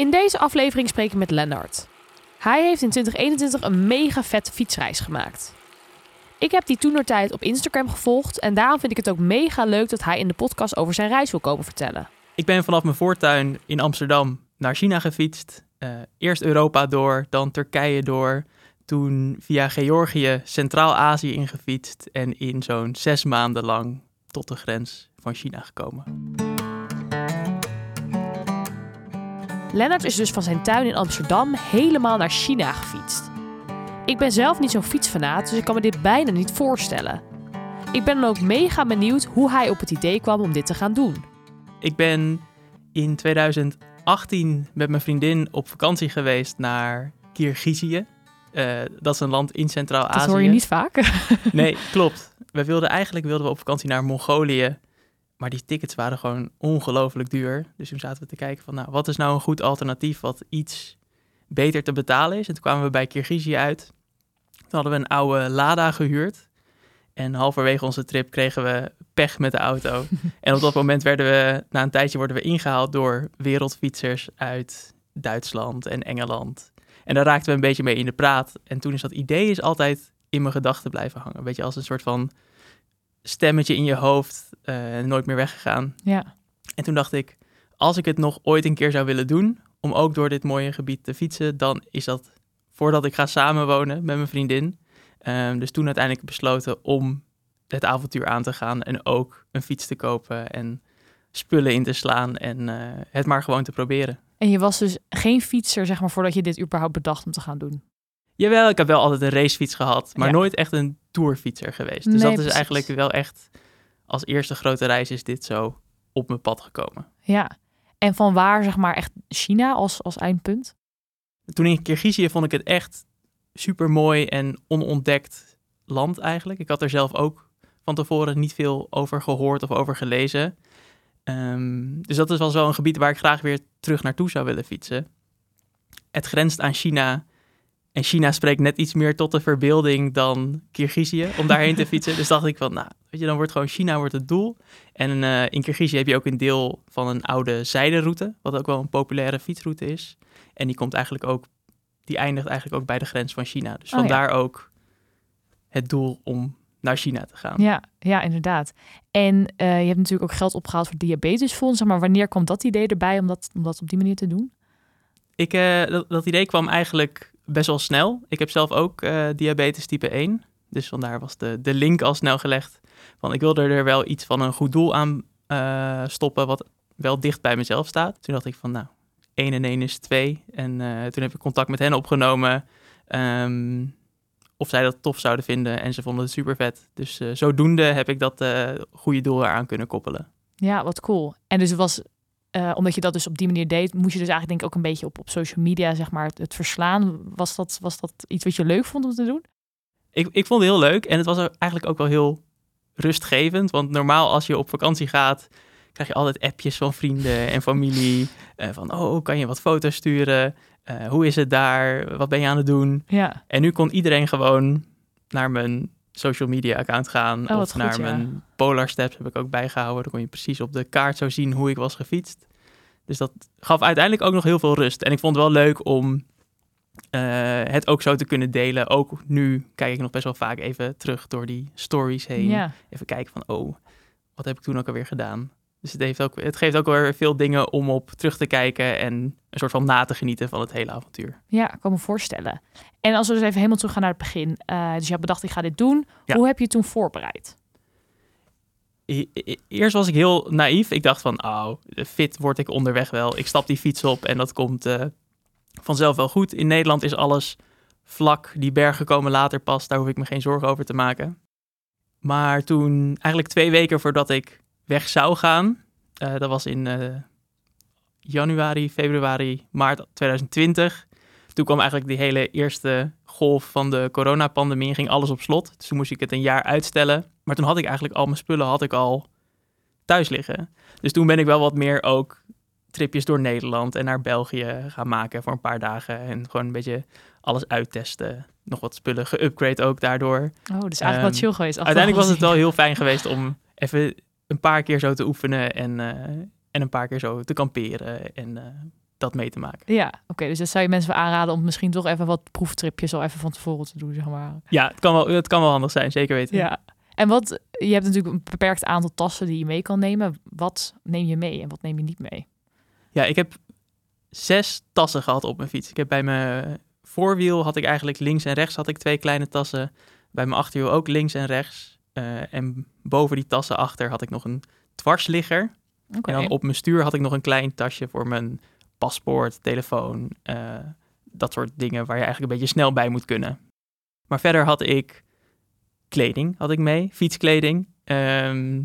In deze aflevering spreek ik met Lennart. Hij heeft in 2021 een mega vette fietsreis gemaakt. Ik heb die toenertijd op Instagram gevolgd en daarom vind ik het ook mega leuk dat hij in de podcast over zijn reis wil komen vertellen. Ik ben vanaf mijn voortuin in Amsterdam naar China gefietst. Uh, eerst Europa door, dan Turkije door. Toen via Georgië Centraal-Azië ingefietst en in zo'n zes maanden lang tot de grens van China gekomen. Lennart is dus van zijn tuin in Amsterdam helemaal naar China gefietst. Ik ben zelf niet zo'n fietsfanaat, dus ik kan me dit bijna niet voorstellen. Ik ben dan ook mega benieuwd hoe hij op het idee kwam om dit te gaan doen. Ik ben in 2018 met mijn vriendin op vakantie geweest naar Kirgizië. Uh, dat is een land in Centraal-Azië. Dat hoor je niet vaak. nee, klopt. We wilden eigenlijk wilden we op vakantie naar Mongolië. Maar die tickets waren gewoon ongelooflijk duur. Dus toen zaten we te kijken van, nou, wat is nou een goed alternatief wat iets beter te betalen is? En toen kwamen we bij Kirgizië uit. Toen hadden we een oude Lada gehuurd. En halverwege onze trip kregen we pech met de auto. en op dat moment werden we, na een tijdje worden we ingehaald door wereldfietsers uit Duitsland en Engeland. En daar raakten we een beetje mee in de praat. En toen is dat idee is altijd in mijn gedachten blijven hangen. Een beetje als een soort van stemmetje in je hoofd, uh, nooit meer weggegaan. Ja. En toen dacht ik, als ik het nog ooit een keer zou willen doen, om ook door dit mooie gebied te fietsen, dan is dat voordat ik ga samenwonen met mijn vriendin. Um, dus toen uiteindelijk besloten om het avontuur aan te gaan en ook een fiets te kopen en spullen in te slaan en uh, het maar gewoon te proberen. En je was dus geen fietser, zeg maar, voordat je dit überhaupt bedacht om te gaan doen? Jawel, ik heb wel altijd een racefiets gehad, maar nooit echt een tourfietser geweest. Dus dat is eigenlijk wel echt, als eerste grote reis is dit zo op mijn pad gekomen. Ja, en van waar zeg maar echt China als, als eindpunt? Toen in Kirgizië vond ik het echt super mooi en onontdekt land eigenlijk. Ik had er zelf ook van tevoren niet veel over gehoord of over gelezen. Um, dus dat is wel zo'n gebied waar ik graag weer terug naartoe zou willen fietsen. Het grenst aan China en China spreekt net iets meer tot de verbeelding dan Kirgizië om daarheen te fietsen. Dus dacht ik van, nou, weet je, dan wordt gewoon China wordt het doel. En uh, in Kirgizië heb je ook een deel van een oude zijderoute, wat ook wel een populaire fietsroute is. En die komt eigenlijk ook, die eindigt eigenlijk ook bij de grens van China. Dus oh, vandaar ook het doel om naar China te gaan. Ja, ja inderdaad. En uh, je hebt natuurlijk ook geld opgehaald voor diabetesfonds. Maar wanneer kwam dat idee erbij om dat, om dat op die manier te doen? Ik, uh, dat, dat idee kwam eigenlijk best wel snel. Ik heb zelf ook uh, diabetes type 1. Dus vandaar was de, de link al snel gelegd. Van ik wilde er wel iets van een goed doel aan uh, stoppen, wat wel dicht bij mezelf staat. Toen dacht ik van, nou, 1 en 1 is 2. En uh, toen heb ik contact met hen opgenomen. Um, of zij dat tof zouden vinden. En ze vonden het super vet. Dus zodoende heb ik dat goede doel eraan kunnen koppelen. Ja, wat cool. En dus was uh, omdat je dat dus op die manier deed, moest je dus eigenlijk denk ik ook een beetje op, op social media, zeg maar, het, verslaan. Was dat, was dat iets wat je leuk vond om te doen? Ik, ik vond het heel leuk en het was eigenlijk ook wel heel rustgevend. Want normaal als je op vakantie gaat, krijg je altijd appjes van vrienden en familie. Uh, van, oh, kan je wat foto's sturen? Uh, hoe is het daar? Wat ben je aan het doen? Ja. En nu kon iedereen gewoon naar mijn social media account gaan. Oh, of naar mijn Polar Steps heb ik ook bijgehouden. Dan kon je precies op de kaart zo zien hoe ik was gefietst. Dus dat gaf uiteindelijk ook nog heel veel rust. En ik vond het wel leuk om uh, het ook zo te kunnen delen. Ook nu kijk ik nog best wel vaak even terug door die stories heen. Ja. Even kijken van, oh, wat heb ik toen ook alweer gedaan? Dus het, heeft ook, het geeft ook weer veel dingen om op terug te kijken en een soort van na te genieten van het hele avontuur. Ja, ik kan me voorstellen. En als we dus even helemaal terug gaan naar het begin. Uh, dus je hebt bedacht, ik ga dit doen. Hoe heb je het toen voorbereid? Eerst was ik heel naïef. Ik dacht van, oh, fit word ik onderweg wel. Ik stap die fiets op en dat komt uh, vanzelf wel goed. In Nederland is alles vlak. Die bergen komen later pas. Daar hoef ik me geen zorgen over te maken. Maar toen, eigenlijk twee weken voordat ik weg zou gaan. Uh, dat was in, uh, januari, februari, maart 2020. Toen kwam eigenlijk die hele eerste golf van de coronapandemie en ging alles op slot. Dus toen moest ik het een jaar uitstellen. Maar toen had ik eigenlijk al mijn spullen had ik al thuis liggen. Dus toen ben ik wel wat meer ook tripjes door Nederland en naar België gaan maken voor een paar dagen. En gewoon een beetje alles uittesten. Nog wat spullen geupgrade ook daardoor. Oh, dus eigenlijk wat Ehm, chill geweest. Uiteindelijk was het wel heel fijn geweest om even een paar keer zo te oefenen en, eh, en een paar keer zo te kamperen en eh, dat mee te maken. Ja, oké. dus dat zou je mensen wel aanraden om misschien toch even wat proeftripjes al even van tevoren te doen, zeg maar. Ja, het kan wel, het kan wel handig zijn, zeker weten. Ja. En wat, je hebt natuurlijk een beperkt aantal tassen die je mee kan nemen. Wat neem je mee en wat neem je niet mee? Ja, ik heb zes tassen gehad op mijn fiets. Ik heb bij mijn voorwiel had ik eigenlijk links en rechts had ik twee kleine tassen. Bij mijn achterwiel ook links en rechts. Eh, en boven die tassen achter had ik nog een dwarsligger. Oké. En dan op mijn stuur had ik nog een klein tasje voor mijn paspoort, telefoon, eh, dat soort dingen waar je eigenlijk een beetje snel bij moet kunnen. Maar verder had ik kleding had ik mee, fietskleding. Ehm,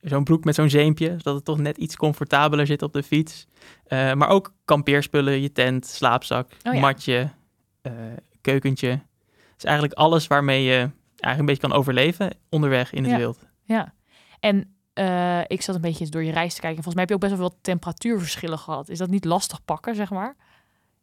zo'n broek met zo'n zeempje, zodat het toch net iets comfortabeler zit op de fiets. Eh, maar ook kampeerspullen, je tent, slaapzak, Oh ja. matje, eh, keukentje. Dus eigenlijk alles waarmee je eigenlijk een beetje kan overleven onderweg in het Ja. wild. Ja. En eh, ik zat een beetje door je reis te kijken. Volgens mij heb je ook best wel wat temperatuurverschillen gehad. Is dat niet lastig pakken, zeg maar?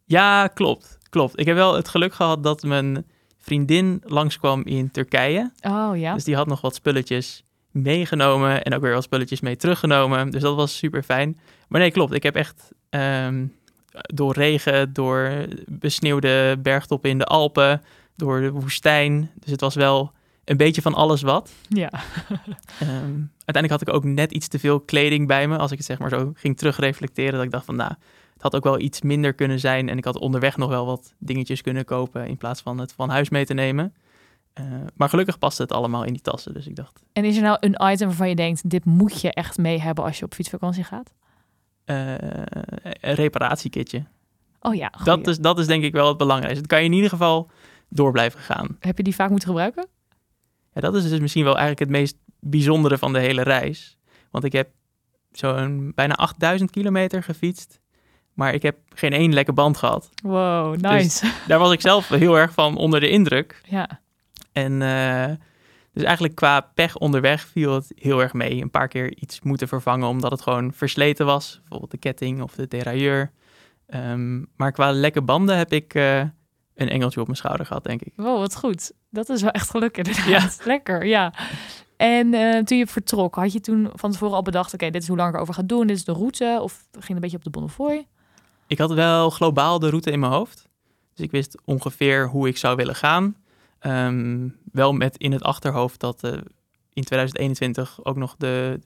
Ja, klopt. Klopt. Ik heb wel het geluk gehad dat mijn vriendin langskwam in Turkije. Oh ja. Dus die had nog wat spulletjes meegenomen en ook weer wat spulletjes mee teruggenomen. Dus dat was super fijn. Maar nee, klopt. Ik heb echt ehm, door regen, door besneeuwde bergtoppen in de Alpen, door de woestijn. Dus het was wel een beetje van alles wat. Ja. Ehm, uiteindelijk had ik ook net iets te veel kleding bij me. Als ik het zeg maar zo ging terugreflecteren, dat ik dacht van nou, het had ook wel iets minder kunnen zijn. En ik had onderweg nog wel wat dingetjes kunnen kopen in plaats van het van huis mee te nemen. Eh, maar gelukkig paste het allemaal in die tassen. Dus ik dacht, En is er nou een item waarvan je denkt, dit moet je echt mee hebben als je op fietsvakantie gaat? eh, een reparatiekitje. Oh ja. Dat is, dat is denk ik wel het belangrijkste. Dat kan je in ieder geval door blijven gaan. Heb je die vaak moeten gebruiken? Ja, dat is dus misschien wel eigenlijk het meest bijzondere van de hele reis. Want ik heb zo'n bijna 8000 kilometer gefietst. Maar ik heb geen één lekke band gehad. Wow, nice. Daar was ik zelf heel erg van onder de indruk. ja. En eh, dus eigenlijk qua pech onderweg viel het heel erg mee. Een paar keer iets moeten vervangen omdat het gewoon versleten was. Bijvoorbeeld de ketting of de derailleur. Ehm, maar qua lekke banden heb ik eh, een engeltje op mijn schouder gehad, denk ik. Wow, wat goed. Dat is wel echt geluk inderdaad. Lekker, ja. En eh, toen je vertrok, had je toen van tevoren al bedacht... oké, dit is hoe lang ik erover ga doen, dit is de route... of ging een beetje op de Bonnefoy? Ik had wel globaal de route in mijn hoofd. Dus ik wist ongeveer hoe ik zou willen gaan. Ehm, wel met in het achterhoofd dat eh, in 2021 ook nog de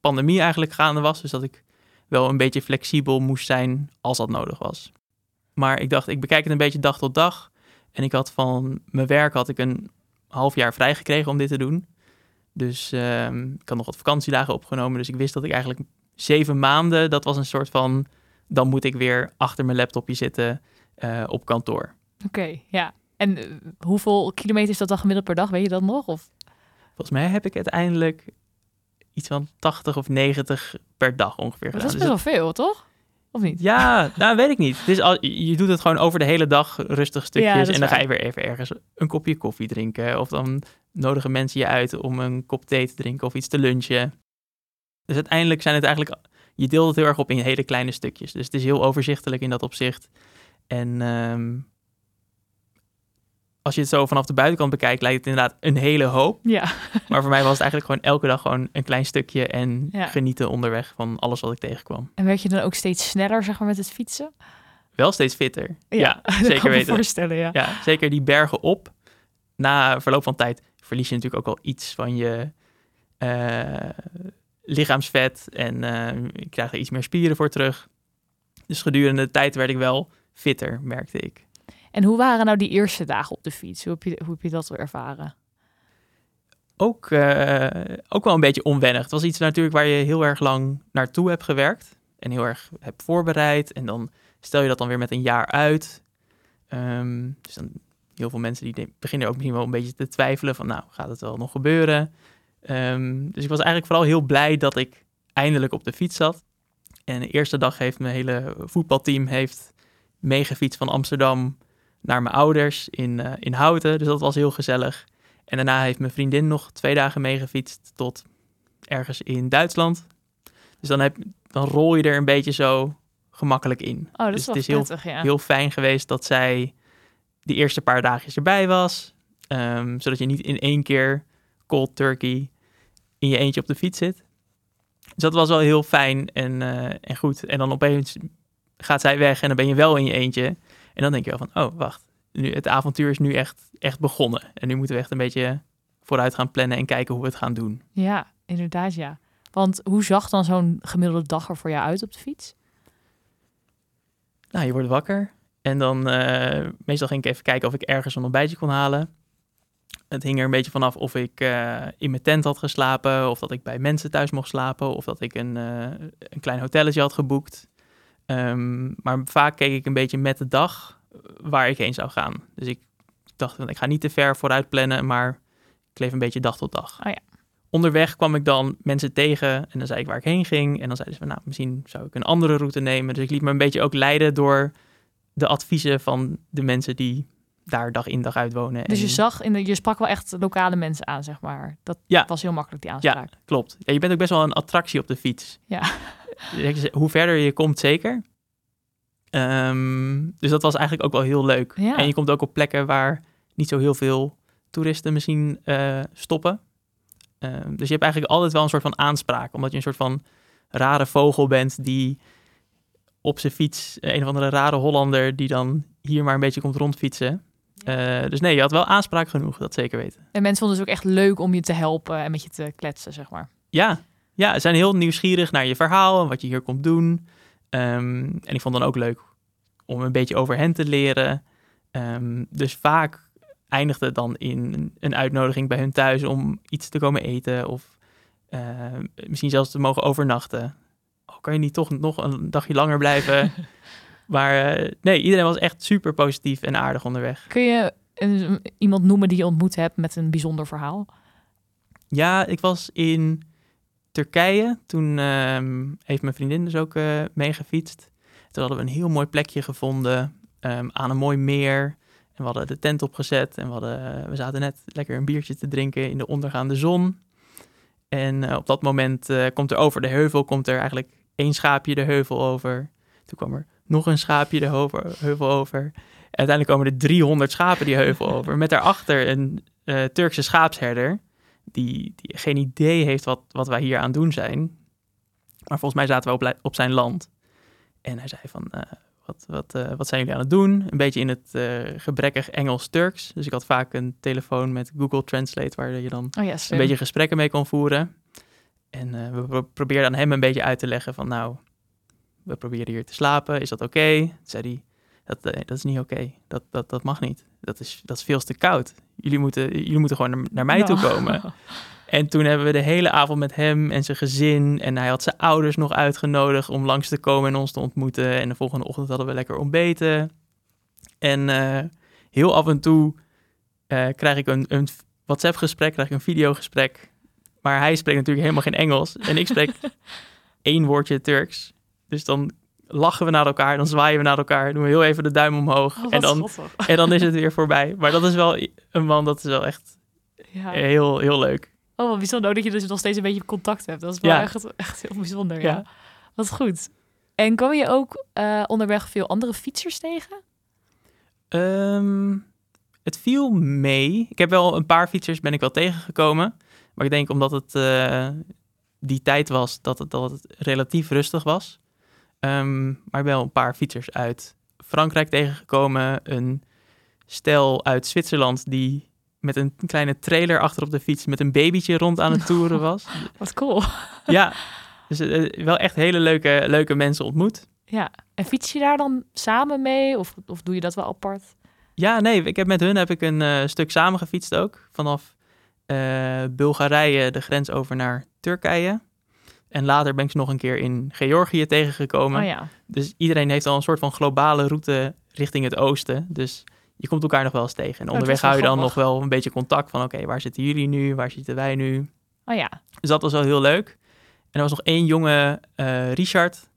pandemie eigenlijk gaande was. Dus dat ik wel een beetje flexibel moest zijn als dat nodig was. Maar ik dacht, ik bekijk het een beetje dag tot dag. En ik had van mijn werk had ik een half jaar vrijgekregen om dit te doen. Dus ehm, ik had nog wat vakantiedagen opgenomen. Dus ik wist dat ik eigenlijk zeven maanden, dat was een soort van dan moet ik weer achter mijn laptopje zitten eh, op kantoor. Oké, ja. En eh, hoeveel kilometer is dat dan gemiddeld per dag? Weet je dat nog? Of... Volgens mij heb ik uiteindelijk iets van 80 of 90 per dag ongeveer Dat gedaan. is Dus best wel veel, toch? Of niet? Ja, nou weet ik niet. Het is al, je doet het gewoon over de hele dag rustig stukjes. dat is en dan waar. ga je weer even ergens een kopje koffie drinken. Of dan nodigen mensen je uit om een kop thee te drinken of iets te lunchen. Dus uiteindelijk zijn het eigenlijk... Je deelt het heel erg op in hele kleine stukjes. Dus het is heel overzichtelijk in dat opzicht. En ehm, als je het zo vanaf de buitenkant bekijkt, lijkt het inderdaad een hele hoop. Ja. Maar voor mij was het eigenlijk gewoon elke dag gewoon een klein stukje en Ja. genieten onderweg van alles wat ik tegenkwam. En werd je dan ook steeds sneller, zeg maar, met het fietsen? Wel steeds fitter. Ja, kan zeker me weten. voorstellen, ja. Ja, zeker die bergen op. Na verloop van tijd verlies je natuurlijk ook al iets van je eh, lichaamsvet. En eh, je krijgt er iets meer spieren voor terug. Dus gedurende de tijd werd ik wel fitter, merkte ik. En hoe waren nou die eerste dagen op de fiets? Hoe heb je, hoe heb je dat ervaren? Ook, eh, ook wel een beetje onwennig. Het was iets natuurlijk waar je heel erg lang naartoe hebt gewerkt. En heel erg hebt voorbereid. En dan stel je dat dan weer met een jaar uit. Ehm, dus dan heel veel mensen die beginnen ook misschien wel een beetje te twijfelen van nou, gaat het wel nog gebeuren? Ehm, dus ik was eigenlijk vooral heel blij dat ik eindelijk op de fiets zat. En de eerste dag heeft mijn hele voetbalteam heeft meegefietst van Amsterdam naar mijn ouders in, uh, in Houten. Dus dat was heel gezellig. En daarna heeft mijn vriendin nog twee dagen meegefietst tot ergens in Duitsland. Dus dan, heb, dan rol je er een beetje zo gemakkelijk in. Oh, dat dus is het is heel, ja. heel fijn geweest dat zij de eerste paar dagjes erbij was. Ehm, zodat je niet in één keer cold turkey in je eentje op de fiets zit. Dus dat was wel heel fijn en, eh, en goed. En dan opeens gaat zij weg en dan ben je wel in je eentje. En dan denk je wel van, oh, wacht. Nu, het avontuur is nu echt, echt begonnen. En nu moeten we echt een beetje vooruit gaan plannen en kijken hoe we het gaan doen. Ja, inderdaad, ja. Want hoe zag dan zo'n gemiddelde dag er voor jou uit op de fiets? Nou, je wordt wakker. En dan, eh, meestal ging ik even kijken of ik ergens een ontbijtje kon halen. Het hing er een beetje vanaf of ik eh, in mijn tent had geslapen, of dat ik bij mensen thuis mocht slapen, of dat ik een, uh, een klein hotelletje had geboekt. Um, maar vaak keek ik een beetje met de dag waar ik heen zou gaan. Dus ik dacht, ik ga niet te ver vooruit plannen, maar ik leef een beetje dag tot dag. Oh ja. Onderweg kwam ik dan mensen tegen en dan zei ik waar ik heen ging. En dan zeiden ze nou, misschien zou ik een andere route nemen. Dus ik liet me een beetje ook leiden door de adviezen van de mensen die daar dag in dag uit wonen. Dus je zag, in de, je sprak wel echt lokale mensen aan, zeg maar. Dat Ja. was heel makkelijk, die aanspraak. Ja, klopt. Ja, je bent ook best wel een attractie op de fiets. Ja. Hoe verder je komt, zeker. Ehm, dus dat was eigenlijk ook wel heel leuk. Ja. En je komt ook op plekken waar niet zo heel veel toeristen misschien eh, stoppen. Ehm, dus je hebt eigenlijk altijd wel een soort van aanspraak. Omdat je een soort van rare vogel bent die op zijn fiets, eh, een of andere rare Hollander, die dan hier maar een beetje komt rondfietsen. Eh, dus nee, je had wel aanspraak genoeg, dat zeker weten. En mensen vonden het ook echt leuk om je te helpen en met je te kletsen, zeg maar. Ja, ja, ze zijn heel nieuwsgierig naar je verhaal en wat je hier komt doen. Ehm, en ik vond dan ook leuk om een beetje over hen te leren. Ehm, dus vaak eindigde het dan in een uitnodiging bij hun thuis om iets te komen eten of eh, misschien zelfs te mogen overnachten. Oh, kan je niet toch nog een dagje langer blijven? maar eh, nee, iedereen was echt super positief en aardig onderweg. Kun je iemand noemen die je ontmoet hebt met een bijzonder verhaal? Ja, ik was in Turkije. Toen ehm, heeft mijn vriendin dus ook eh meegefietst. Toen hadden we een heel mooi plekje gevonden ehm, aan een mooi meer. En we hadden de tent opgezet en we, hadden, eh, we zaten net lekker een biertje te drinken in de ondergaande zon. En op dat moment komt er over de heuvel, komt er eigenlijk één schaapje de heuvel over. Toen kwam er nog een schaapje de heuvel, heuvel over. En uiteindelijk komen er 300 schapen die heuvel over. Met daarachter een eh, Turkse schaapsherder die, die geen idee heeft wat, wat wij hier aan het doen zijn. Maar volgens mij zaten we op, op zijn land. En hij zei van, eh, wat, wat, eh, wat zijn jullie aan het doen? Een beetje in het gebrekkig Engels-Turks. Dus ik had vaak een telefoon met Google Translate... waar je dan Oh een beetje gesprekken mee kon voeren. En we pro- probeerden aan hem een beetje uit te leggen van... nou, we proberen hier te slapen, is dat oké? Toen zei hij, dat, eh, dat is niet oké, dat, dat, dat mag niet. Dat is, dat is veel te koud. Jullie moeten, jullie moeten gewoon naar, naar mij toe komen. En toen hebben we de hele avond met hem en zijn gezin... en hij had zijn ouders nog uitgenodigd om langs te komen en ons te ontmoeten. En de volgende ochtend hadden we lekker ontbeten. En eh, heel af en toe eh, krijg ik een, een WhatsApp-gesprek, krijg ik een videogesprek. Maar hij spreekt natuurlijk helemaal geen Engels. En ik spreek één woordje Turks. Dus dan lachen we naar elkaar, dan zwaaien we naar elkaar, doen we heel even de duim omhoog. Oh, en, dan, schattig. en dan is het weer voorbij. Maar dat is wel een man, dat is wel echt Ja. heel, heel leuk. Oh, wat bijzonder dat je dus nog steeds een beetje contact hebt. Dat is wel Ja. echt, echt heel bijzonder, ja. Ja. Wat goed. En kwam je ook eh, onderweg veel andere fietsers tegen? Ehm, het viel mee. Ik heb wel een paar fietsers ben ik wel tegengekomen. Maar ik denk omdat het eh, die tijd was dat het, dat het relatief rustig was. Ehm, maar wel een paar fietsers uit Frankrijk tegengekomen. Een stel uit Zwitserland die met een kleine trailer achter op de fiets met een babytje rond aan het toeren was. Wat cool. ja, dus eh, wel echt hele leuke, leuke mensen ontmoet. Ja. En fiets je daar dan samen mee? Of, of doe je dat wel apart? Ja, nee, ik heb met hun heb ik een eh, stuk samen gefietst ook. Vanaf eh, Bulgarije de grens over naar Turkije. En later ben ik ze nog een keer in Georgië tegengekomen. Oh ja. Dus iedereen heeft al een soort van globale route richting het oosten. Dus je komt elkaar nog wel eens tegen. En Oh, onderweg hou je dan nog wel een beetje contact van... oké, waar zitten jullie nu? Waar zitten wij nu? Oh ja. Dus dat was wel heel leuk. En er was nog één jonge, eh, Richard.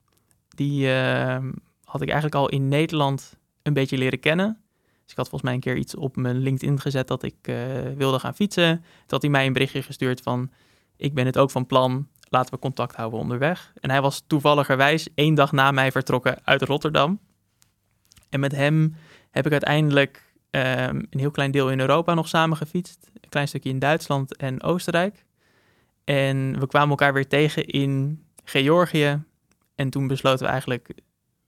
Die ehm, had ik eigenlijk al in Nederland een beetje leren kennen. Dus ik had volgens mij een keer iets op mijn LinkedIn gezet dat ik eh, wilde gaan fietsen. Toen had hij mij een berichtje gestuurd van, ik ben het ook van plan, laten we contact houden onderweg. En hij was toevalligerwijs één dag na mij vertrokken uit Rotterdam. En met hem heb ik uiteindelijk ehm, een heel klein deel in Europa nog samen gefietst. Een klein stukje in Duitsland en Oostenrijk. En we kwamen elkaar weer tegen in Georgië. En toen besloten we eigenlijk,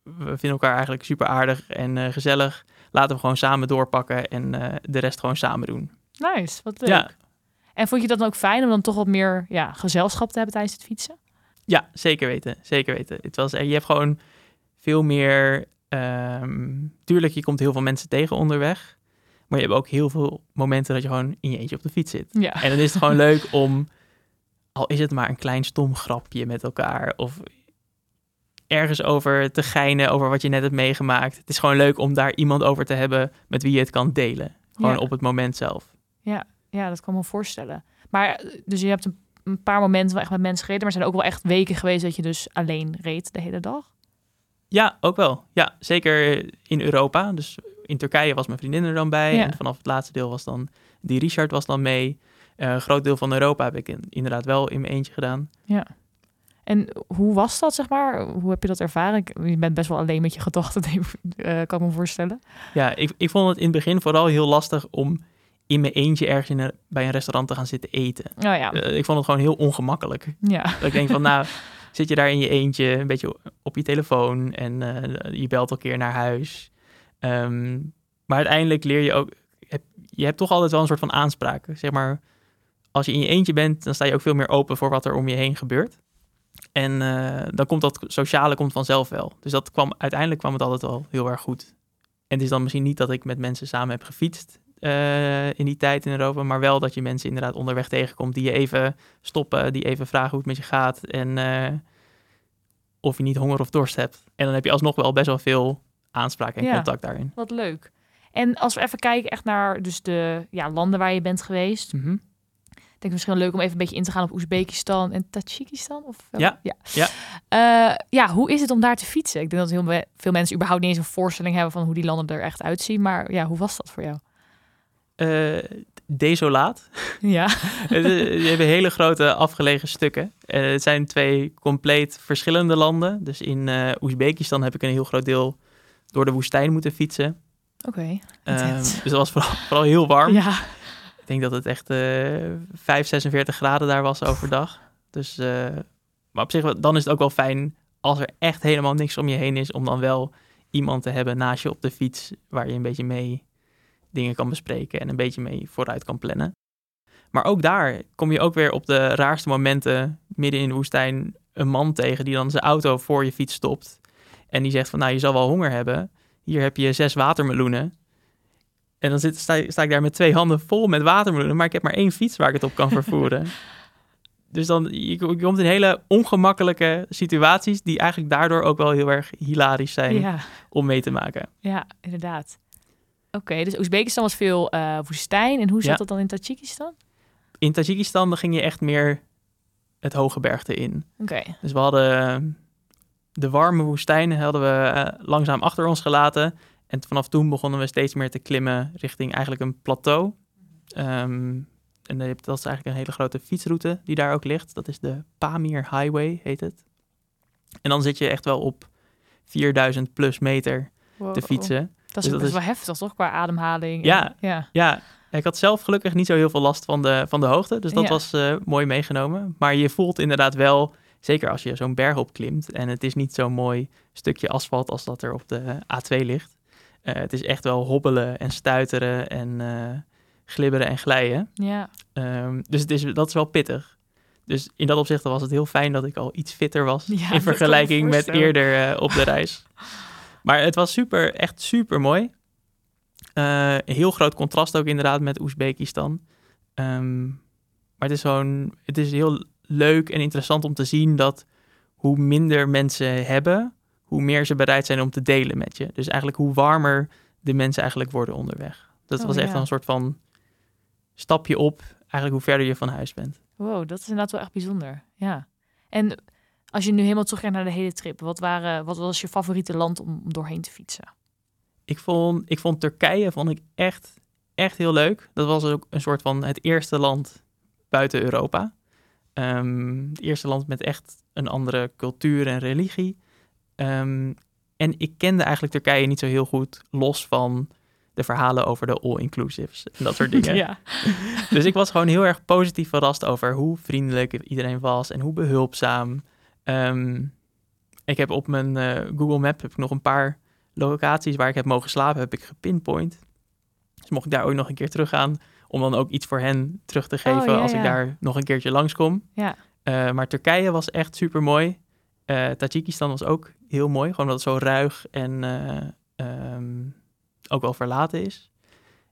we vinden elkaar eigenlijk super aardig en eh, gezellig. Laten we gewoon samen doorpakken en eh, de rest gewoon samen doen. Nice, wat leuk. Ja. En vond je dat dan ook fijn om dan toch wat meer ja, gezelschap te hebben tijdens het fietsen? Ja, zeker weten. Zeker weten. Het was, je hebt gewoon veel meer. ehm, tuurlijk, je komt heel veel mensen tegen onderweg. Maar je hebt ook heel veel momenten dat je gewoon in je eentje op de fiets zit. Ja. En dan is het gewoon leuk om, al is het maar een klein stom grapje met elkaar. Of ergens over te geinen over wat je net hebt meegemaakt. Het is gewoon leuk om daar iemand over te hebben met wie je het kan delen. Gewoon Ja. op het moment zelf. Ja, dat kan me voorstellen. Maar eh, dus je hebt een, een paar momenten wel echt met mensen gereden, maar er zijn ook wel echt weken geweest dat je dus alleen reed de hele dag. Ja, ook wel. Ja, zeker in Europa. Dus in Turkije was mijn vriendin er dan bij. Ja. En vanaf het laatste deel was dan... Die Richard was dan mee. Eh, een groot deel van Europa heb ik in- inderdaad wel in mijn eentje gedaan. En hoe was dat, zeg maar? Hoe heb je dat ervaren? Je bent best wel alleen met je gedachten, eh, kan ik me voorstellen. Ja, ik, ik vond het in het begin vooral heel lastig om in mijn eentje ergens in een- bij een restaurant te gaan zitten eten. Nou ja, Eh, ik vond het gewoon heel ongemakkelijk. ja. Dat ik denk van, nou, zit je daar in je eentje, een beetje op je telefoon en eh, je belt al keer naar huis. Ehm, maar uiteindelijk leer je ook, heb, je hebt toch altijd wel een soort van aanspraak. Zeg maar, als je in je eentje bent, dan sta je ook veel meer open voor wat er om je heen gebeurt. En eh, dan komt dat sociale komt vanzelf wel. Dus dat kwam, uiteindelijk kwam het altijd wel heel erg goed. En het is dan misschien niet dat ik met mensen samen heb gefietst eh, in die tijd in Europa, maar wel dat je mensen inderdaad onderweg tegenkomt die je even stoppen, die even vragen hoe het met je gaat en eh, of je niet honger of dorst hebt. En dan heb je alsnog wel best wel veel aanspraak en Ja. contact daarin. Wat leuk. En als we even kijken echt naar dus de ja, landen waar je bent geweest. Mhm. Ik denk misschien leuk om even een beetje in te gaan op Oezbekistan en Tajikistan. Of wel? Ja, ja. ja. Eh, ja, hoe is het om daar te fietsen? Ik denk dat heel veel mensen überhaupt niet eens een voorstelling hebben van hoe die landen er echt uitzien. Maar ja, hoe was dat voor jou? Eh, desolaat. Ja, je hebt hele grote afgelegen stukken. Eh, het zijn twee compleet verschillende landen. Dus in eh Oezbekistan heb ik een heel groot deel door de woestijn moeten fietsen. oké. Ehm, dus dat was vooral, vooral heel warm. Ja, Ik denk dat het echt eh 5, 46 graden daar was overdag. Dus, maar op zich, dan is het ook wel fijn als er echt helemaal niks om je heen is, om dan wel iemand te hebben naast je op de fiets, waar je een beetje mee dingen kan bespreken en een beetje mee vooruit kan plannen. Maar ook daar kom je ook weer op de raarste momenten midden in de woestijn een man tegen die dan zijn auto voor je fiets stopt. En die zegt van, nou, je zal wel honger hebben. Hier heb je zes watermeloenen. En dan zit, sta, sta ik daar met twee handen vol met watermeloenen, maar ik heb maar één fiets waar ik het op kan vervoeren. dus dan je, je komt in hele ongemakkelijke situaties die eigenlijk daardoor ook wel heel erg hilarisch zijn ja, om mee te maken. ja, inderdaad. Oké, dus Oezbekistan was veel eh, woestijn. En hoe zat Ja. dat dan in Tajikistan? In Tajikistan dan ging je echt meer het hoge bergte in. Oké, Dus we hadden eh, de warme woestijnen hadden we eh, langzaam achter ons gelaten. En vanaf toen begonnen we steeds meer te klimmen richting eigenlijk een plateau. Ehm, en dat is eigenlijk een hele grote fietsroute die daar ook ligt. Dat is de Pamir Highway, heet het. En dan zit je echt wel op 4000 plus meter Wow. te fietsen. Dat is Dus dat best is- wel heftig, toch? Qua ademhaling. Ja. En- ja. Ja, ik had zelf gelukkig niet zo heel veel last van de, van de hoogte. Dus dat Ja. was eh, mooi meegenomen. Maar je voelt inderdaad wel, zeker als je zo'n berg opklimt... en het is niet zo'n mooi stukje asfalt als dat er op de A2 ligt. Eh, het is echt wel hobbelen en stuiteren en eh, glibberen en glijden. ja. Ehm, dus het is, dat is wel pittig. Dus in dat opzicht was het heel fijn dat ik al iets fitter was... Ja, in vergelijking me met eerder op de reis. Maar het was super, echt super mooi. Eh, heel groot contrast ook inderdaad met Oezbekistan. Ehm, maar het is gewoon, het is heel leuk en interessant om te zien dat hoe minder mensen hebben, hoe meer ze bereid zijn om te delen met je. Dus eigenlijk hoe warmer de mensen eigenlijk worden onderweg. Dat Oh, was echt ja. een soort van stapje op, eigenlijk hoe verder je van huis bent. Wow, dat is inderdaad wel echt bijzonder. Ja. En Als je nu helemaal teruggaat naar de hele trip, wat, waren, wat was je favoriete land om, om doorheen te fietsen? Ik vond, ik vond Turkije vond ik echt, echt heel leuk. Dat was ook een soort van het eerste land buiten Europa. Ehm, het eerste land met echt een andere cultuur en religie. Ehm, en ik kende eigenlijk Turkije niet zo heel goed, los van de verhalen over de all-inclusives en dat soort dingen. ja. Dus ik was gewoon heel erg positief verrast over hoe vriendelijk iedereen was en hoe behulpzaam. Ehm, ik heb op mijn eh, Google Map heb ik nog een paar locaties waar ik heb mogen slapen, heb ik gepinpoint. Dus mocht ik daar ook nog een keer teruggaan, om dan ook iets voor hen terug te geven Oh, ja, als ik daar nog een keertje langskom. Ja. Eh, maar Turkije was echt super mooi. Tajikistan was ook heel mooi, gewoon omdat het zo ruig en eh, ehm, ook wel verlaten is.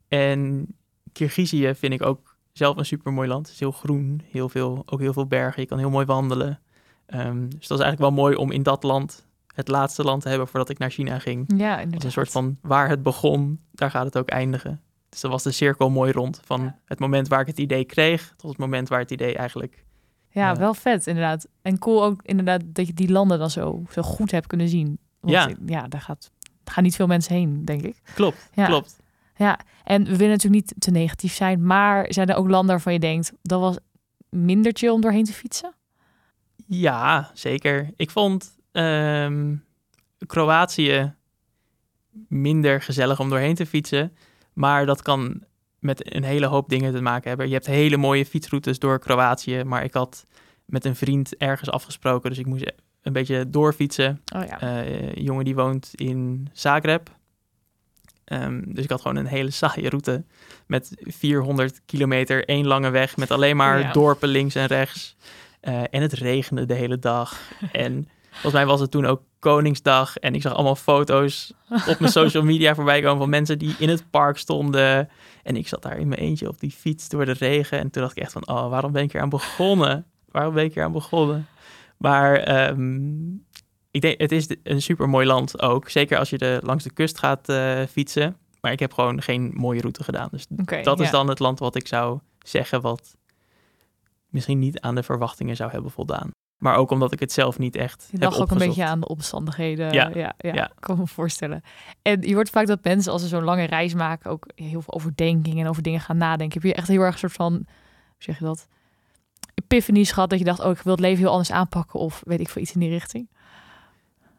En Kirgizië vind ik ook zelf een super mooi land. Het is heel groen, heel veel, ook heel veel bergen. Je kan heel mooi wandelen. Ehm, dus dat is eigenlijk wel mooi om in dat land het laatste land te hebben voordat ik naar China ging. Ja, inderdaad. een soort van waar het begon, daar gaat het ook eindigen. Dus dan was de cirkel mooi rond. Van Ja. het moment waar ik het idee kreeg, tot het moment waar het idee eigenlijk... Ja, wel vet inderdaad. En cool ook inderdaad dat je die landen dan zo, zo goed hebt kunnen zien. Want, Ja. ja, daar, gaat, daar gaan niet veel mensen heen, denk ik. Klopt, Ja. klopt. Ja, en we willen natuurlijk niet te negatief zijn, maar zijn er ook landen waarvan je denkt, dat was minder chill om doorheen te fietsen? Ja, zeker. Ik vond ehm, Kroatië minder gezellig om doorheen te fietsen. Maar dat kan met een hele hoop dingen te maken hebben. Je hebt hele mooie fietsroutes door Kroatië. Maar ik had met een vriend ergens afgesproken. Dus ik moest een beetje doorfietsen. Oh ja. Eh, een jongen die woont in Zagreb. Ehm, dus ik had gewoon een hele saaie route met 400 kilometer, één lange weg met alleen maar Ja. dorpen links en rechts. Eh, en het regende de hele dag. en volgens mij was het toen ook Koningsdag en ik zag allemaal foto's op mijn social media voorbij komen van mensen die in het park stonden. En ik zat daar in mijn eentje op die fiets door de regen. En toen dacht ik echt van, oh, waarom ben ik hier aan begonnen? Waarom ben ik hier aan begonnen? Maar ehm, ik denk, het is een super mooi land ook. Zeker als je de, langs de kust gaat eh, fietsen. Maar ik heb gewoon geen mooie route gedaan. Dus dat is dan het land wat ik zou zeggen wat misschien niet aan de verwachtingen zou hebben voldaan. Maar ook omdat ik het zelf niet echt Je dacht ook een beetje aan de omstandigheden. Ja, ja, ja, ja. kan me voorstellen. En je hoort vaak dat mensen als ze zo'n lange reis maken ook heel veel overdenking en over dingen gaan nadenken. Heb je echt heel erg een soort van, hoe zeg je dat, epiphanies gehad dat je dacht, oh, ik wil het leven heel anders aanpakken of weet ik veel iets in die richting?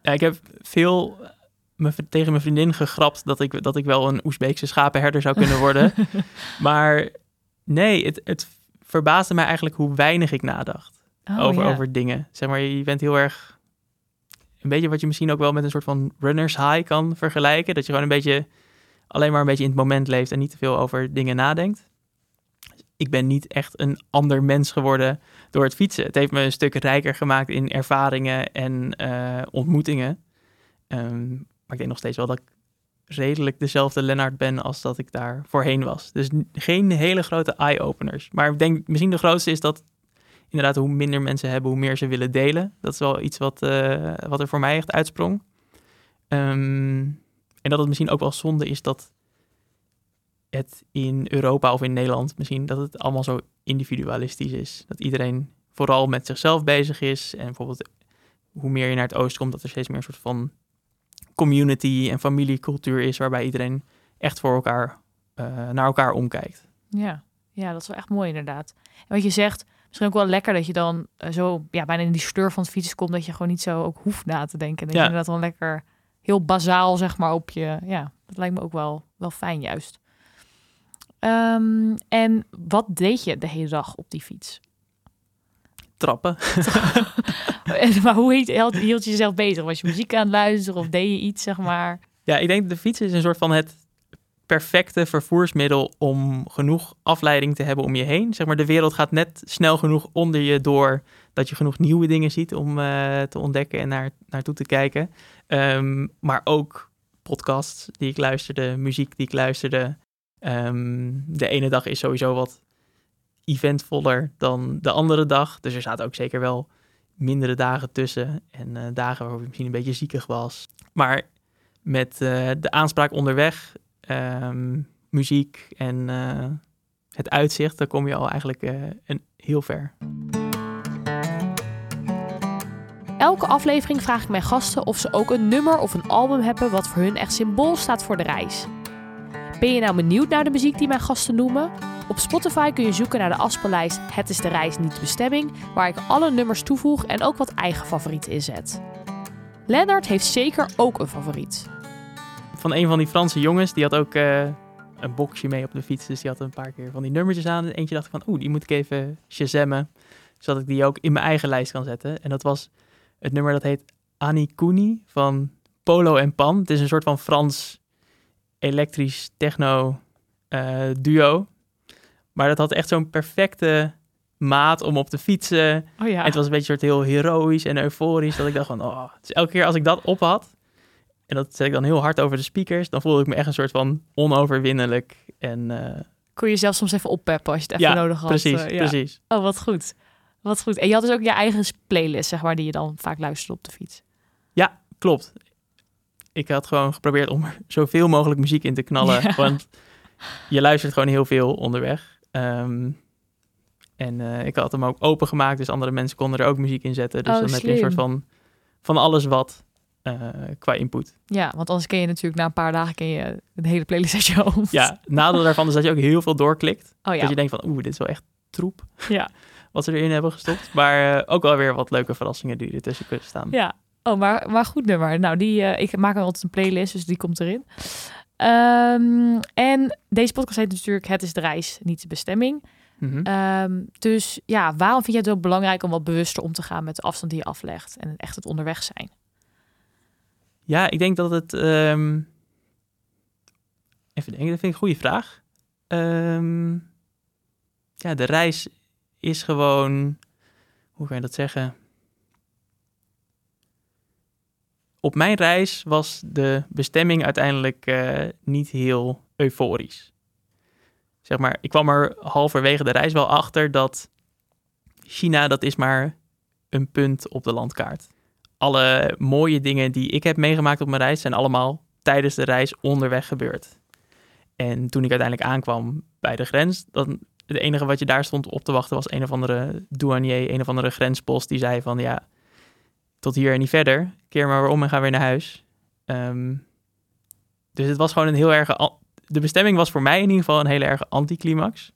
Ja, ik heb veel me, tegen mijn vriendin gegrapt dat ik, dat ik wel een Oezbeekse schapenherder zou kunnen worden. maar nee, het, het verbaasde mij eigenlijk hoe weinig ik nadacht Oh, over, ja. over dingen. Zeg maar, je bent heel erg... Een beetje wat je misschien ook wel met een soort van runners high kan vergelijken. Dat je gewoon een beetje alleen maar een beetje in het moment leeft en niet te veel over dingen nadenkt. Ik ben niet echt een ander mens geworden door het fietsen. Het heeft me een stuk rijker gemaakt in ervaringen en eh, ontmoetingen. Ehm, maar ik denk nog steeds wel dat ik redelijk dezelfde Lennart ben als dat ik daar voorheen was. Dus geen hele grote eye-openers. Maar ik denk misschien de grootste is dat inderdaad hoe minder mensen hebben, hoe meer ze willen delen. Dat is wel iets wat, eh, wat er voor mij echt uitsprong. Ehm, en dat het misschien ook wel zonde is dat het in Europa of in Nederland misschien, dat het allemaal zo individualistisch is. Dat iedereen vooral met zichzelf bezig is. En bijvoorbeeld hoe meer je naar het oosten komt, dat er steeds meer een soort van community en familiecultuur is, waarbij iedereen echt voor elkaar, eh, naar elkaar omkijkt. Ja. ja, dat is wel echt mooi inderdaad. En wat je zegt, misschien ook wel lekker dat je dan eh, zo ja, bijna in die sleur van het fietsen komt, dat je gewoon niet zo ook hoeft na te denken. Dat Ja. je inderdaad dan lekker heel bazaal zeg maar op je, ja, dat lijkt me ook wel, wel fijn juist. Ehm, en wat deed je de hele dag op die fiets? Trappen. En- maar hoe hield, je jezelf bezig? Was je muziek aan het luisteren of deed je iets, zeg maar? Ja, ik denk de fiets is een soort van het perfecte vervoersmiddel om genoeg afleiding te hebben om je heen. Zeg maar, de wereld gaat net snel genoeg onder je door dat je genoeg nieuwe dingen ziet om eh, te ontdekken en naar, naartoe te kijken. Ehm, maar ook podcasts die ik luisterde, muziek die ik luisterde. Ehm, de ene dag is sowieso wat eventvoller dan de andere dag. Dus er zaten ook zeker wel mindere dagen tussen. En eh, dagen waarop ik misschien een beetje ziekig was. Maar met eh, de aanspraak onderweg, ehm, muziek en eh, het uitzicht, dan kom je al eigenlijk een, heel ver. Elke aflevering vraag ik mijn gasten of ze ook een nummer of een album hebben wat voor hun echt symbool staat voor de reis. Ben je nou benieuwd naar de muziek die mijn gasten noemen? Op Spotify kun je zoeken naar de afspeellijst Het is de reis, niet de bestemming, waar ik alle nummers toevoeg en ook wat eigen favorieten inzet. Lennart heeft zeker ook een favoriet. Van een van die Franse jongens, die had ook eh, een boxje mee op de fiets. Dus die had een paar keer van die nummertjes aan. En eentje dacht ik van, oeh, die moet ik even shazammen. Zodat ik die ook in mijn eigen lijst kan zetten. En dat was het nummer dat heet Anikuni van Polo en Pan. Het is een soort van Frans elektrisch techno eh, duo. Maar dat had echt zo'n perfecte maat om op te fietsen. Oh ja. En het was een beetje soort heel heroïsch en euforisch. Dat ik dacht van, oh. Dus elke keer als ik dat op had, en dat zet ik dan heel hard over de speakers, dan voelde ik me echt een soort van onoverwinnelijk. En uh, Kon je zelf soms even oppeppen als je het even ja, nodig had. precies, eh, ja. precies. Oh, wat goed. Wat goed. En je had dus ook je eigen playlist, zeg maar, die je dan vaak luisterde op de fiets. Ja, klopt. Ik had gewoon geprobeerd om er zoveel mogelijk muziek in te knallen. Ja. Want je luistert gewoon heel veel onderweg. Ehm, en eh, ik had hem ook opengemaakt, dus andere mensen konden er ook muziek in zetten. Dus Oh, dan heb je een soort van, van alles wat eh, qua input. Ja, want anders ken je natuurlijk na een paar dagen ken je de hele playlist uit. Ja, nadeel daarvan is dat je ook heel veel doorklikt. Oh ja. Dat je denkt van, oeh, dit is wel echt troep Ja. wat ze erin hebben gestopt. Maar eh, ook wel weer wat leuke verrassingen die ertussen kunnen staan. Ja. Oh, maar, maar goed nummer. Nou, die, eh, ik maak altijd een playlist, dus die komt erin. Ehm, en deze podcast heet natuurlijk Het is de reis, niet de bestemming. Mhm. Ehm, dus ja, waarom vind je het ook belangrijk om wat bewuster om te gaan met de afstand die je aflegt en echt het onderweg zijn? Ja, ik denk dat het. ehm, Even denken, dat vind ik een goede vraag. Ja, de reis is gewoon. Hoe kan je dat zeggen? Op mijn reis was de bestemming uiteindelijk eh, niet heel euforisch. Zeg maar, ik kwam er halverwege de reis wel achter dat China, dat is maar een punt op de landkaart alle mooie dingen die ik heb meegemaakt op mijn reis zijn allemaal tijdens de reis onderweg gebeurd. En toen ik uiteindelijk aankwam bij de grens, dan het enige wat je daar stond op te wachten was een of andere douanier, een of andere grenspost die zei van ja, tot hier en niet verder, keer maar weer om en ga weer naar huis. Ehm, dus het was gewoon een heel erg, de bestemming was voor mij in ieder geval een hele erg anticlimax.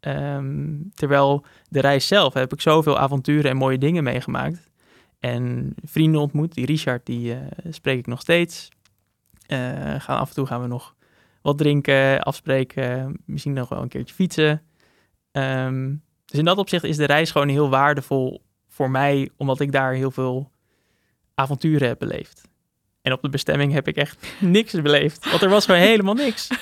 Ehm, terwijl de reis zelf heb ik zoveel avonturen en mooie dingen meegemaakt. En vrienden ontmoet. Die Richard, die eh, spreek ik nog steeds. Eh, gaan af en toe gaan we nog wat drinken, afspreken. Misschien nog wel een keertje fietsen. Ehm, dus in dat opzicht is de reis gewoon heel waardevol voor mij. Omdat ik daar heel veel avonturen heb beleefd. En op de bestemming heb ik echt niks beleefd. Want er was gewoon helemaal niks.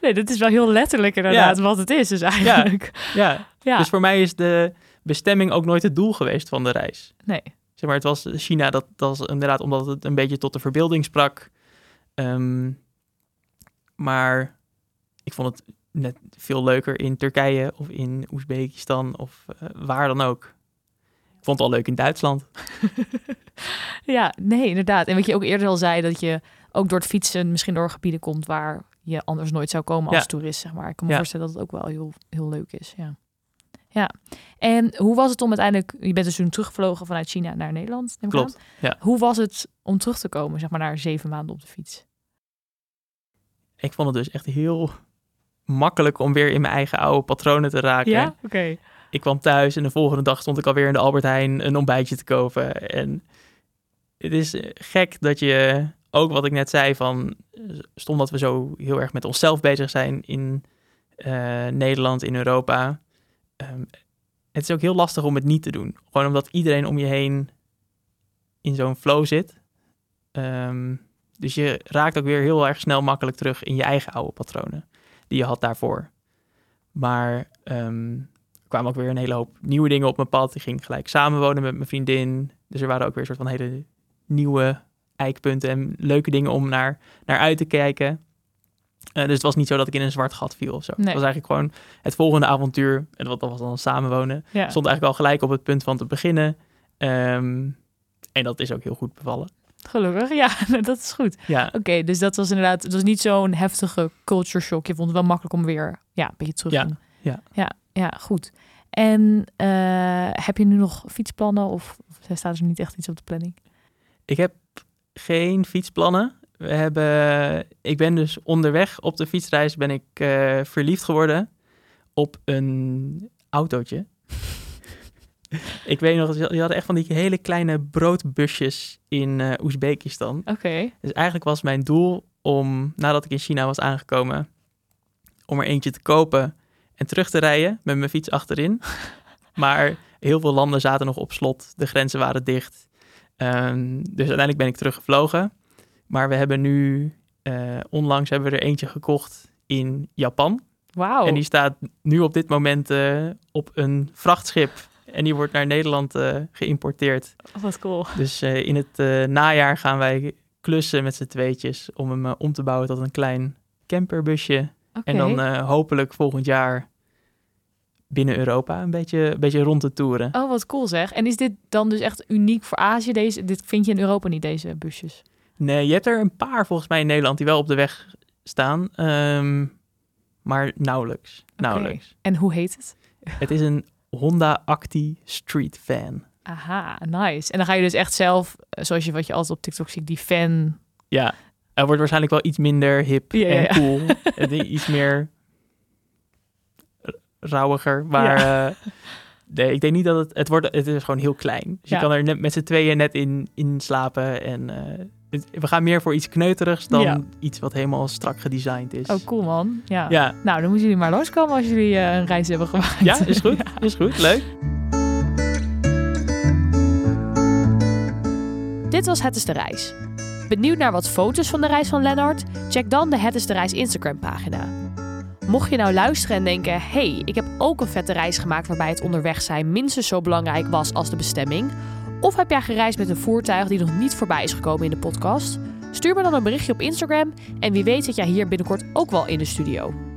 Nee, dat is wel heel letterlijk inderdaad wat het is dus eigenlijk. Ja, Ja, dus voor mij is de bestemming ook nooit het doel geweest van de reis. nee. Zeg maar, het was China, dat, dat was inderdaad omdat het een beetje tot de verbeelding sprak. Ehm, maar ik vond het net veel leuker in Turkije of in Oezbekistan of eh, waar dan ook. Ik vond het al leuk in Duitsland. Ja, nee, inderdaad. En wat je ook eerder al zei, dat je ook door het fietsen misschien door gebieden komt waar je anders nooit zou komen als Ja. toerist, zeg maar. Ik kan me Ja. voorstellen dat het ook wel heel, heel leuk is, ja. Ja. En hoe was het om uiteindelijk, je bent dus toen teruggevlogen vanuit China naar Nederland, neem ik Klopt, aan. ja. Hoe was het om terug te komen, zeg maar, na zeven maanden op de fiets? Ik vond het dus echt heel makkelijk om weer in mijn eigen oude patronen te raken. Oké. Ik kwam thuis en de volgende dag stond ik alweer in de Albert Heijn een ontbijtje te kopen. En het is eh, gek dat je, ook wat ik net zei, van eh, stond dat we zo heel erg met onszelf bezig zijn in eh, Nederland, in Europa. Ehm, het is ook heel lastig om het niet te doen. Gewoon omdat iedereen om je heen in zo'n flow zit. Ehm, dus je raakt ook weer heel erg snel makkelijk terug in je eigen oude patronen die je had daarvoor. Maar ehm, kwamen ook weer een hele hoop nieuwe dingen op mijn pad. Ik ging gelijk samenwonen met mijn vriendin. Dus er waren ook weer een soort van hele nieuwe eikpunten en leuke dingen om naar, naar uit te kijken. Eh, dus het was niet zo dat ik in een zwart gat viel of zo. Nee. Het was eigenlijk gewoon het volgende avontuur. En dat, dat was dan samenwonen. Ja. Stond eigenlijk al gelijk op het punt van te beginnen. Ehm, en dat is ook heel goed bevallen. Gelukkig, ja, dat is goed. Ja, Oké, dus dat was inderdaad, het was niet zo'n heftige culture shock. Je vond het wel makkelijk om weer, ja, een beetje terug Ja, in- ja. ja, ja, goed. En eh, heb je nu nog fietsplannen of, of staat er niet echt iets op de planning? Ik heb geen fietsplannen. We hebben, ik ben dus onderweg op de fietsreis ben ik eh, verliefd geworden op een autootje. ik weet nog, je had echt van die hele kleine broodbusjes in uh, Oezbekistan. Oké. Dus eigenlijk was mijn doel om, nadat ik in China was aangekomen, om er eentje te kopen en terug te rijden met mijn fiets achterin. maar heel veel landen zaten nog op slot, de grenzen waren dicht. Um, dus uiteindelijk ben ik teruggevlogen. Maar we hebben nu, uh, onlangs hebben we er eentje gekocht in Japan. Wauw. En die staat nu op dit moment uh, op een vrachtschip. En die wordt naar Nederland uh, geïmporteerd. Oh, wat cool. Dus in het najaar gaan wij klussen met z'n tweetjes om hem om te bouwen tot een klein camperbusje. Okay. En dan hopelijk volgend jaar binnen Europa een beetje, een beetje rond te toeren. Oh, wat cool zeg. En is dit dan dus echt uniek voor Azië? Deze, dit vind je in Europa niet, deze busjes? Nee, je hebt er een paar volgens mij in Nederland die wel op de weg staan. Um, maar nauwelijks. nauwelijks. Okay. En hoe heet het? Het is een Honda Acti Street Fan. Aha, nice. En dan ga je dus echt zelf, zoals je wat je altijd op TikTok ziet, die fan... Ja, hij wordt waarschijnlijk wel iets minder hip ja, en ja. cool. iets meer rauwiger. Maar ja. uh, nee, ik denk niet dat het... Het, wordt, het is gewoon heel klein. Dus je kan er net met z'n tweeën net in, in slapen. En uh, het- we gaan meer voor iets kneuterigs dan iets wat helemaal strak gedesigned is. Oh, cool man. Ja. Ja, Nou, dan moeten jullie maar loskomen als jullie eh, een reis hebben gemaakt. ja, is goed. Is goed, leuk. Dit was Het is de Reis. Benieuwd naar wat foto's van de reis van Lennart? Check dan de Het is de Reis Instagram pagina. Mocht je nou luisteren en denken: hey, ik heb ook een vette reis gemaakt waarbij het onderweg zijn minstens zo belangrijk was als de bestemming. Of heb jij gereisd met een voertuig die nog niet voorbij is gekomen in de podcast? Stuur me dan een berichtje op Instagram en wie weet zit jij hier binnenkort ook wel in de studio.